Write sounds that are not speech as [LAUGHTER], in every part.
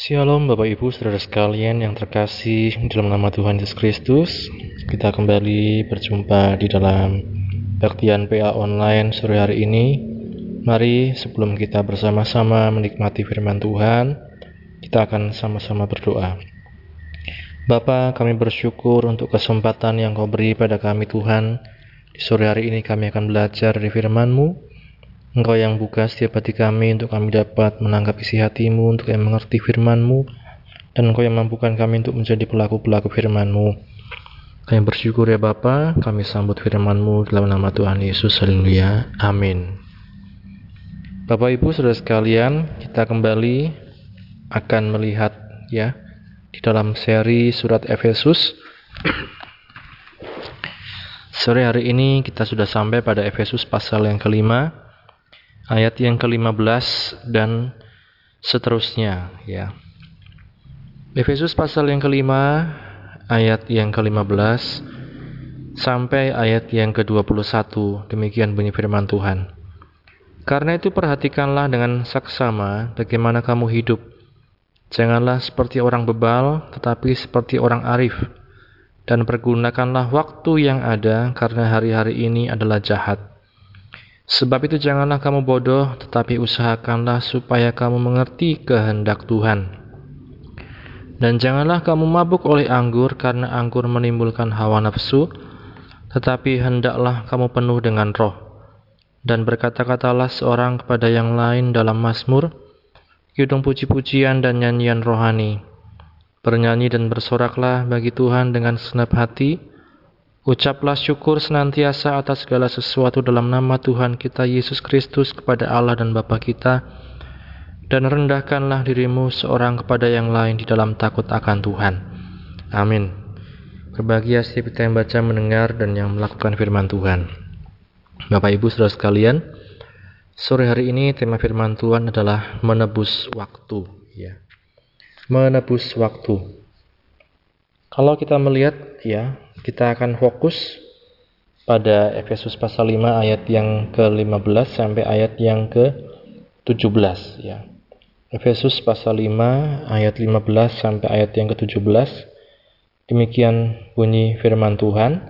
Shalom Bapak Ibu Saudara sekalian yang terkasih dalam nama Tuhan Yesus Kristus. Kita kembali berjumpa di dalam Baktian PA online sore hari ini. Mari sebelum kita bersama-sama menikmati firman Tuhan Kita akan sama-sama berdoa. Bapa kami bersyukur untuk kesempatan yang kau beri pada kami Tuhan. Di sore hari ini kami akan belajar dari firman-Mu Engkau yang buka setiap hati kami untuk kami dapat menangkap isi hatimu, untuk yang mengerti firmanmu, dan Engkau yang mampukan kami untuk menjadi pelaku-pelaku firmanmu. Kami bersyukur ya Bapa, kami sambut firmanmu dalam nama Tuhan Yesus, haleluya, amin. Bapak Ibu Saudara sekalian, kita kembali akan melihat ya di dalam seri surat Efesus. Sore hari ini kita sudah sampai pada Efesus pasal yang kelima ayat yang ke-15 dan seterusnya ya. Efesus pasal yang kelima ayat yang ke-15 sampai ayat yang ke-21 demikian bunyi firman Tuhan. Karena itu perhatikanlah dengan saksama bagaimana kamu hidup. Janganlah seperti orang bebal, tetapi seperti orang arif. Dan pergunakanlah waktu yang ada, karena hari-hari ini adalah jahat. Sebab itu janganlah kamu bodoh, tetapi usahakanlah supaya kamu mengerti kehendak Tuhan. Dan janganlah kamu mabuk oleh anggur, karena anggur menimbulkan hawa nafsu, tetapi hendaklah kamu penuh dengan roh. Dan berkata-katalah seorang kepada yang lain dalam Mazmur, hidung puji-pujian dan nyanyian rohani. Bernyanyi dan bersoraklah bagi Tuhan dengan senap hati, Ucaplah syukur senantiasa atas segala sesuatu dalam nama Tuhan kita Yesus Kristus kepada Allah dan Bapa kita, dan rendahkanlah dirimu seorang kepada yang lain di dalam takut akan Tuhan. Amin. Berbahagia setiap kita yang baca, mendengar, dan yang melakukan firman Tuhan. Bapak Ibu saudara sekalian, sore hari ini tema firman Tuhan adalah menebus waktu. Ya. Menebus waktu. Kalau kita melihat ya kita akan fokus pada Efesus pasal 5 ayat yang ke-15 sampai ayat yang ke-17 ya. Efesus pasal 5 ayat 15 sampai ayat yang ke-17. Demikian bunyi firman Tuhan.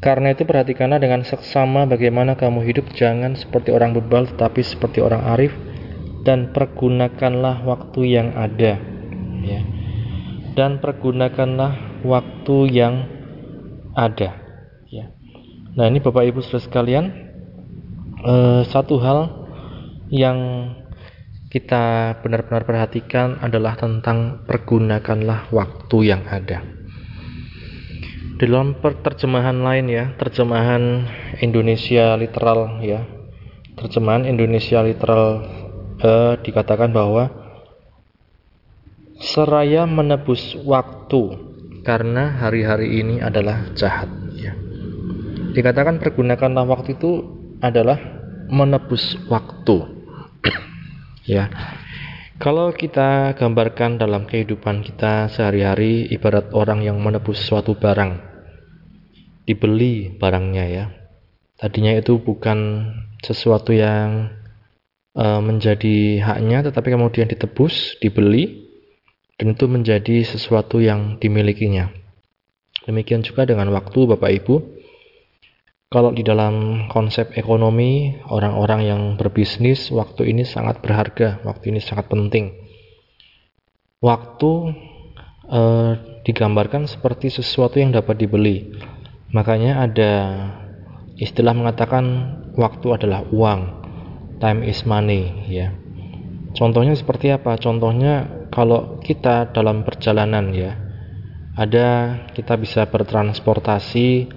Karena itu perhatikanlah dengan seksama bagaimana kamu hidup jangan seperti orang bebal tetapi seperti orang arif dan pergunakanlah waktu yang ada ya. Dan pergunakanlah waktu yang ada. Ya. Nah ini Bapak Ibu Saudara sekalian, eh, satu hal yang kita benar-benar perhatikan adalah tentang pergunakanlah waktu yang ada. Di dalam terjemahan lain ya, terjemahan Indonesia literal ya, terjemahan Indonesia literal eh, dikatakan bahwa seraya menebus waktu karena hari-hari ini adalah jahat ya. Dikatakan pergunakanlah waktu itu adalah menebus waktu. [CLEARS THROAT] ya. Kalau kita gambarkan dalam kehidupan kita sehari-hari ibarat orang yang menebus suatu barang. Dibeli barangnya ya. Tadinya itu bukan sesuatu yang e, menjadi haknya tetapi kemudian ditebus, dibeli dan itu menjadi sesuatu yang dimilikinya. Demikian juga dengan waktu Bapak Ibu. Kalau di dalam konsep ekonomi, orang-orang yang berbisnis, waktu ini sangat berharga, waktu ini sangat penting. Waktu eh, digambarkan seperti sesuatu yang dapat dibeli. Makanya ada istilah mengatakan waktu adalah uang, time is money, ya. Contohnya seperti apa? Contohnya kalau kita dalam perjalanan ya, ada kita bisa bertransportasi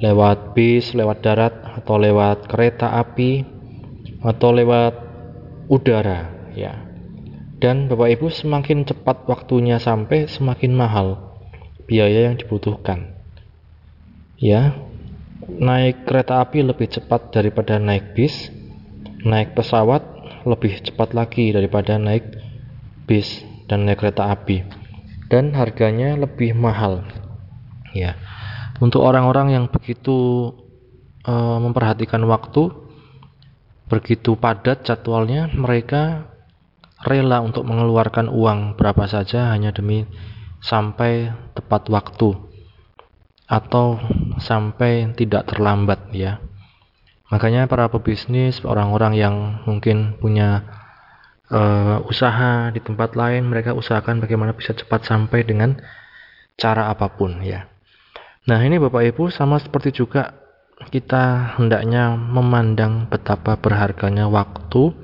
lewat bis, lewat darat, atau lewat kereta api, atau lewat udara ya. Dan Bapak Ibu semakin cepat waktunya sampai, semakin mahal biaya yang dibutuhkan. Ya, naik kereta api lebih cepat daripada naik bis, naik pesawat lebih cepat lagi daripada naik bis dan naik kereta api. Dan harganya lebih mahal. Ya. Untuk orang-orang yang begitu uh, memperhatikan waktu begitu padat jadwalnya mereka rela untuk mengeluarkan uang berapa saja hanya demi sampai tepat waktu atau sampai tidak terlambat ya. Makanya para pebisnis, orang-orang yang mungkin punya uh, usaha di tempat lain, mereka usahakan bagaimana bisa cepat sampai dengan cara apa pun ya. Nah, ini Bapak Ibu sama seperti juga kita hendaknya memandang betapa berharganya waktu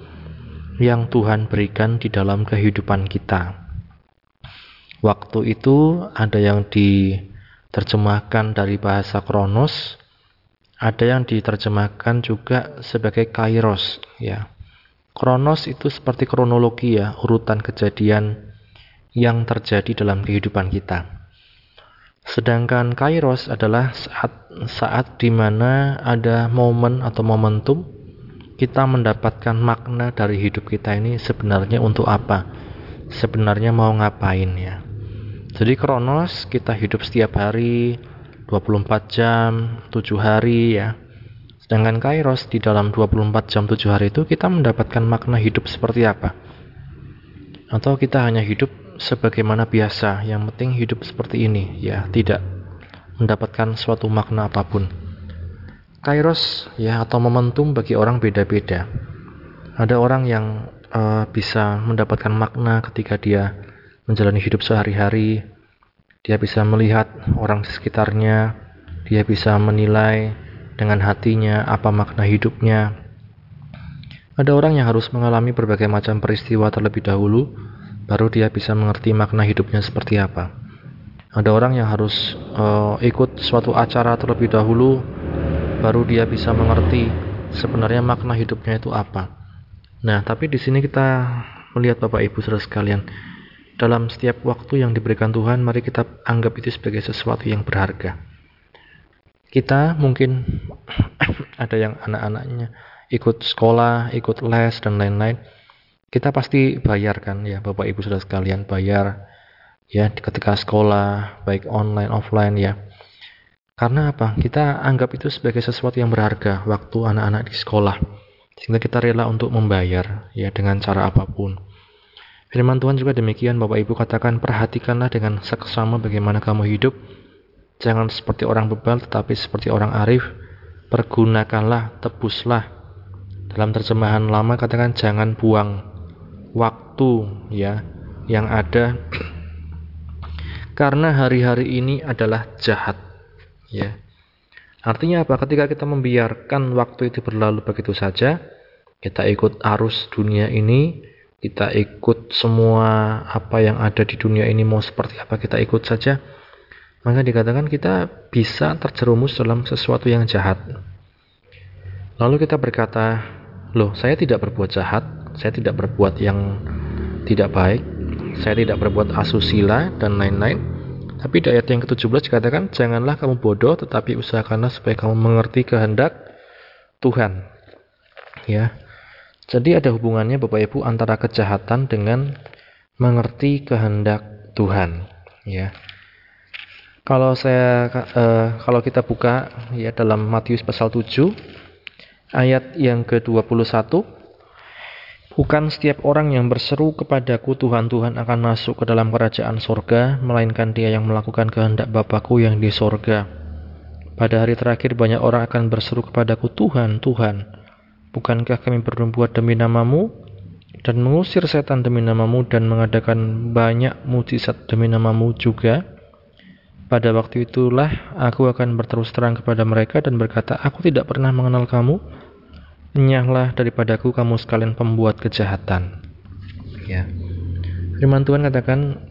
yang Tuhan berikan di dalam kehidupan kita. Waktu itu ada yang diterjemahkan dari bahasa kronos, ada yang diterjemahkan juga sebagai kairos ya. Kronos itu seperti kronologi ya, urutan kejadian yang terjadi dalam kehidupan kita. Sedangkan kairos adalah saat saat di mana ada momen atau momentum kita mendapatkan makna dari hidup kita ini sebenarnya untuk apa? Sebenarnya mau ngapain ya? Jadi kronos kita hidup setiap hari 24 jam, 7 hari ya. Sedangkan kairos di dalam 24 jam 7 hari itu kita mendapatkan makna hidup seperti apa? Atau kita hanya hidup sebagaimana biasa, yang penting hidup seperti ini ya, tidak mendapatkan suatu makna apa pun. Kairos ya atau momentum bagi orang beda-beda. Ada orang yang uh, bisa mendapatkan makna ketika dia menjalani hidup sehari-hari. Dia bisa melihat orang di sekitarnya, dia bisa menilai dengan hatinya apa makna hidupnya. Ada orang yang harus mengalami berbagai macam peristiwa terlebih dahulu, baru dia bisa mengerti makna hidupnya seperti apa. Ada orang yang harus uh, ikut suatu acara terlebih dahulu, baru dia bisa mengerti sebenarnya makna hidupnya itu apa. Nah, tapi di sini kita melihat Bapak Ibu Saudara sekalian, dalam setiap waktu yang diberikan Tuhan, mari kita anggap itu sebagai sesuatu yang berharga. Kita mungkin [COUGHS] ada yang anak-anaknya ikut sekolah, ikut les dan lain-lain. Kita pasti bayarkan ya Bapak Ibu Saudara sekalian, bayar ya ketika sekolah baik online offline ya karena apa? Kita anggap itu sebagai sesuatu yang berharga waktu anak-anak di sekolah. Sehingga kita rela untuk membayar ya dengan cara apa pun. Firman Tuhan juga demikian Bapak Ibu katakan perhatikanlah dengan seksama bagaimana kamu hidup. Jangan seperti orang bebal tetapi seperti orang arif. Pergunakanlah, tebuslah. Dalam terjemahan lama katakan jangan buang waktu ya yang ada [CLEARS THROAT] karena hari-hari ini adalah jahat Ya. Artinya apa? Ketika kita membiarkan waktu itu berlalu begitu saja, kita ikut arus dunia ini, kita ikut semua apa yang ada di dunia ini mau seperti apa kita ikut saja, maka dikatakan kita bisa terjerumus dalam sesuatu yang jahat. Lalu kita berkata, loh saya tidak berbuat jahat, saya tidak berbuat yang tidak baik, saya tidak berbuat asusila dan lain-lain. Tapi di ayat yang ke-17 dikatakan, janganlah kamu bodoh, tetapi usahakanlah supaya kamu mengerti kehendak Tuhan. Ya. Jadi ada hubungannya Bapak Ibu antara kejahatan dengan mengerti kehendak Tuhan. Ya. Kalau saya uh, kalau kita buka ya dalam Matius pasal 7 ayat yang ke-21 Bukan setiap orang yang berseru kepadaku Tuhan Tuhan akan masuk ke dalam kerajaan sorga, melainkan dia yang melakukan kehendak Bapakku yang di sorga. Pada hari terakhir banyak orang akan berseru kepadaku Tuhan, Tuhan, bukankah kami berbuat demi namamu dan mengusir setan demi namamu dan mengadakan banyak mujizat demi namamu juga? Pada waktu itulah aku akan berterus terang kepada mereka dan berkata, Aku tidak pernah mengenal kamu, Enyahlah daripadaku kamu sekalian pembuat kejahatan. Ya. Firman Tuhan katakan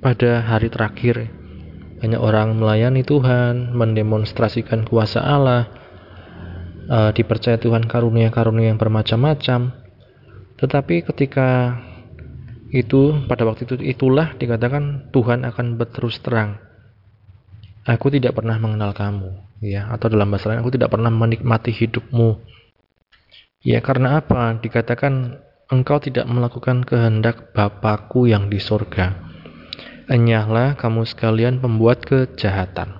pada hari terakhir banyak orang melayani Tuhan, mendemonstrasikan kuasa Allah, uh, dipercaya Tuhan karunia-karunia yang bermacam-macam. Tetapi ketika itu pada waktu itu itulah dikatakan Tuhan akan berterus terang. Aku tidak pernah mengenal kamu, ya, atau dalam bahasa lain aku tidak pernah menikmati hidupmu Ya karena apa? Dikatakan engkau tidak melakukan kehendak Bapakku yang di sorga. Enyahlah kamu sekalian pembuat kejahatan.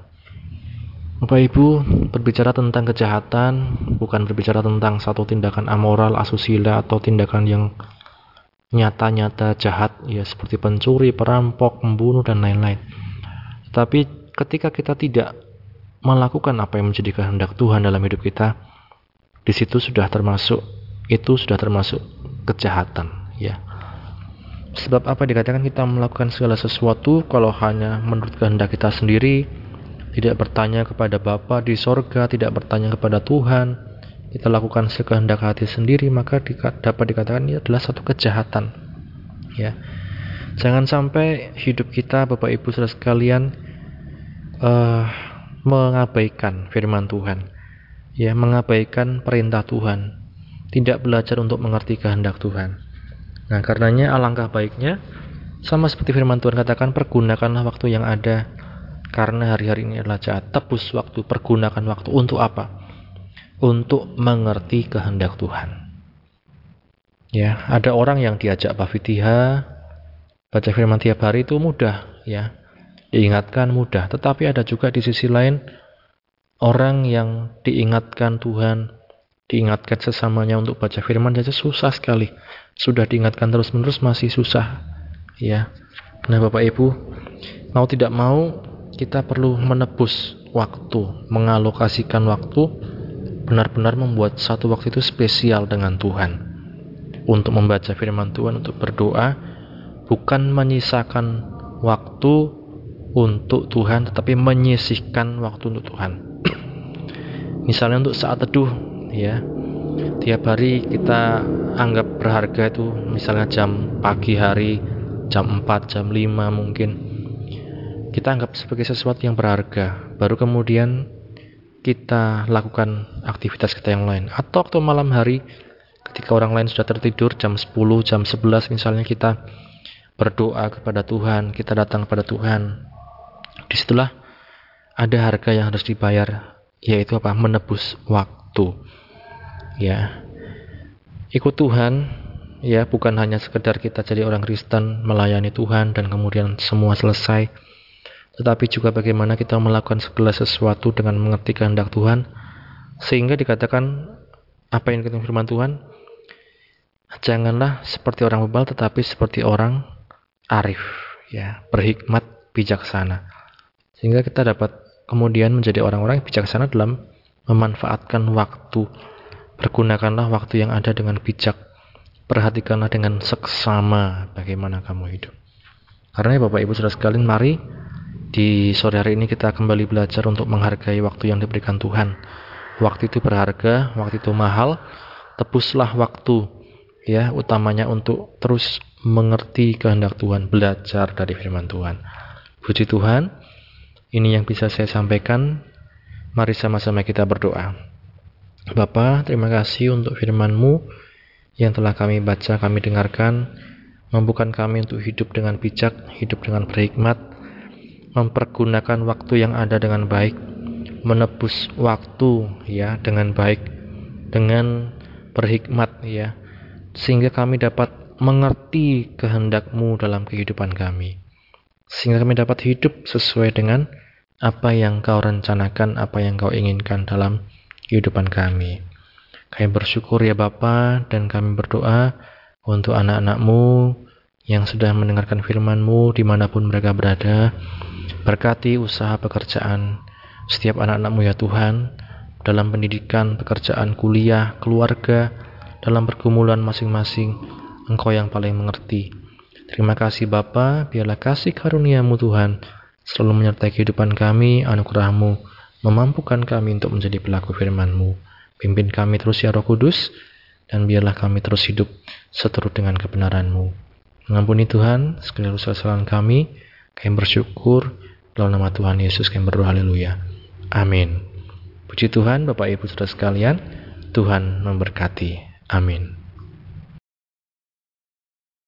Bapak Ibu berbicara tentang kejahatan bukan berbicara tentang satu tindakan amoral, asusila atau tindakan yang nyata-nyata jahat ya seperti pencuri, perampok, pembunuh dan lain-lain. Tapi ketika kita tidak melakukan apa yang menjadi kehendak Tuhan dalam hidup kita, di situ sudah termasuk itu sudah termasuk kejahatan, ya. Sebab apa dikatakan kita melakukan segala sesuatu kalau hanya menurut kehendak kita sendiri, tidak bertanya kepada Bapa di sorga, tidak bertanya kepada Tuhan, kita lakukan sekehendak hati sendiri, maka dapat dikatakan ini adalah satu kejahatan. Ya, jangan sampai hidup kita, Bapak Ibu saudara sekalian, uh, mengabaikan Firman Tuhan, ya, mengabaikan perintah Tuhan, tidak belajar untuk mengerti kehendak Tuhan. Nah, karenanya alangkah baiknya sama seperti firman Tuhan katakan pergunakanlah waktu yang ada karena hari-hari ini adalah jahat. Tebus waktu, pergunakan waktu untuk apa? Untuk mengerti kehendak Tuhan. Ya, ada orang yang diajak Bafitiha baca firman tiap hari itu mudah, ya. Diingatkan mudah, tetapi ada juga di sisi lain orang yang diingatkan Tuhan diingatkan sesamanya untuk baca firman saja susah sekali. Sudah diingatkan terus-menerus masih susah. Ya. Nah, Bapak Ibu, mau tidak mau kita perlu menebus waktu, mengalokasikan waktu benar-benar membuat satu waktu itu spesial dengan Tuhan. Untuk membaca firman Tuhan, untuk berdoa, bukan menyisakan waktu untuk Tuhan, tetapi menyisihkan waktu untuk Tuhan. [CLEARS THROAT] Misalnya untuk saat teduh, ya. Tiap hari kita anggap berharga itu misalnya jam pagi hari jam 4 jam 5 mungkin. Kita anggap sebagai sesuatu yang berharga baru kemudian kita lakukan aktivitas kita yang lain. Atau waktu malam hari ketika orang lain sudah tertidur jam 10 jam 11 misalnya kita berdoa kepada Tuhan kita datang kepada Tuhan di situlah ada harga yang harus dibayar yaitu apa? Menebus waktu. Ya. Ikut Tuhan ya bukan hanya sekedar kita jadi orang Kristen melayani Tuhan dan kemudian semua selesai tetapi juga bagaimana kita melakukan segala sesuatu dengan mengerti kehendak Tuhan sehingga dikatakan apa yang dikatakan firman Tuhan janganlah seperti orang bebal tetapi seperti orang arif. Ya berhikmat bijaksana sehingga kita dapat kemudian menjadi orang-orang bijaksana dalam memanfaatkan waktu Pergunakanlah waktu yang ada dengan bijak. Perhatikanlah dengan seksama bagaimana kamu hidup. Karena ya Bapak Ibu sudah sekalian, mari di sore hari ini kita kembali belajar untuk menghargai waktu yang diberikan Tuhan. Waktu itu berharga, waktu itu mahal. Tebuslah waktu ya, utamanya untuk terus mengerti kehendak Tuhan, belajar dari firman Tuhan. Puji Tuhan, ini yang bisa saya sampaikan. Mari sama-sama kita berdoa. Bapa, terima kasih untuk firman-Mu yang telah kami baca, kami dengarkan, mampukan kami untuk hidup dengan bijak, hidup dengan berhikmat, mempergunakan waktu yang ada dengan baik, menebus waktu ya dengan baik, dengan berhikmat ya, sehingga kami dapat mengerti kehendak-Mu dalam kehidupan kami. Sehingga kami dapat hidup sesuai dengan apa yang Kau rencanakan, apa yang Kau inginkan dalam kehidupan kami. Kami bersyukur ya Bapa dan kami berdoa untuk anak-anakmu yang sudah mendengarkan firman-Mu di mana pun mereka berada. Berkati usaha pekerjaan setiap anak-anakmu ya Tuhan dalam pendidikan, pekerjaan, kuliah, keluarga, dalam pergumulan masing-masing. Engkau yang paling mengerti. Terima kasih Bapa, biarlah kasih karuniamu Tuhan selalu menyertai kehidupan kami, anugerahmu memampukan kami untuk menjadi pelaku firman-Mu. Pimpin kami terus ya Roh Kudus, dan biarlah kami terus hidup seturut dengan kebenaran-Mu. Mengampuni Tuhan segala kesalahan kami, kami bersyukur dalam nama Tuhan Yesus kami berdoa haleluya. Amin. Puji Tuhan Bapak Ibu Saudara sekalian, Tuhan memberkati. Amin.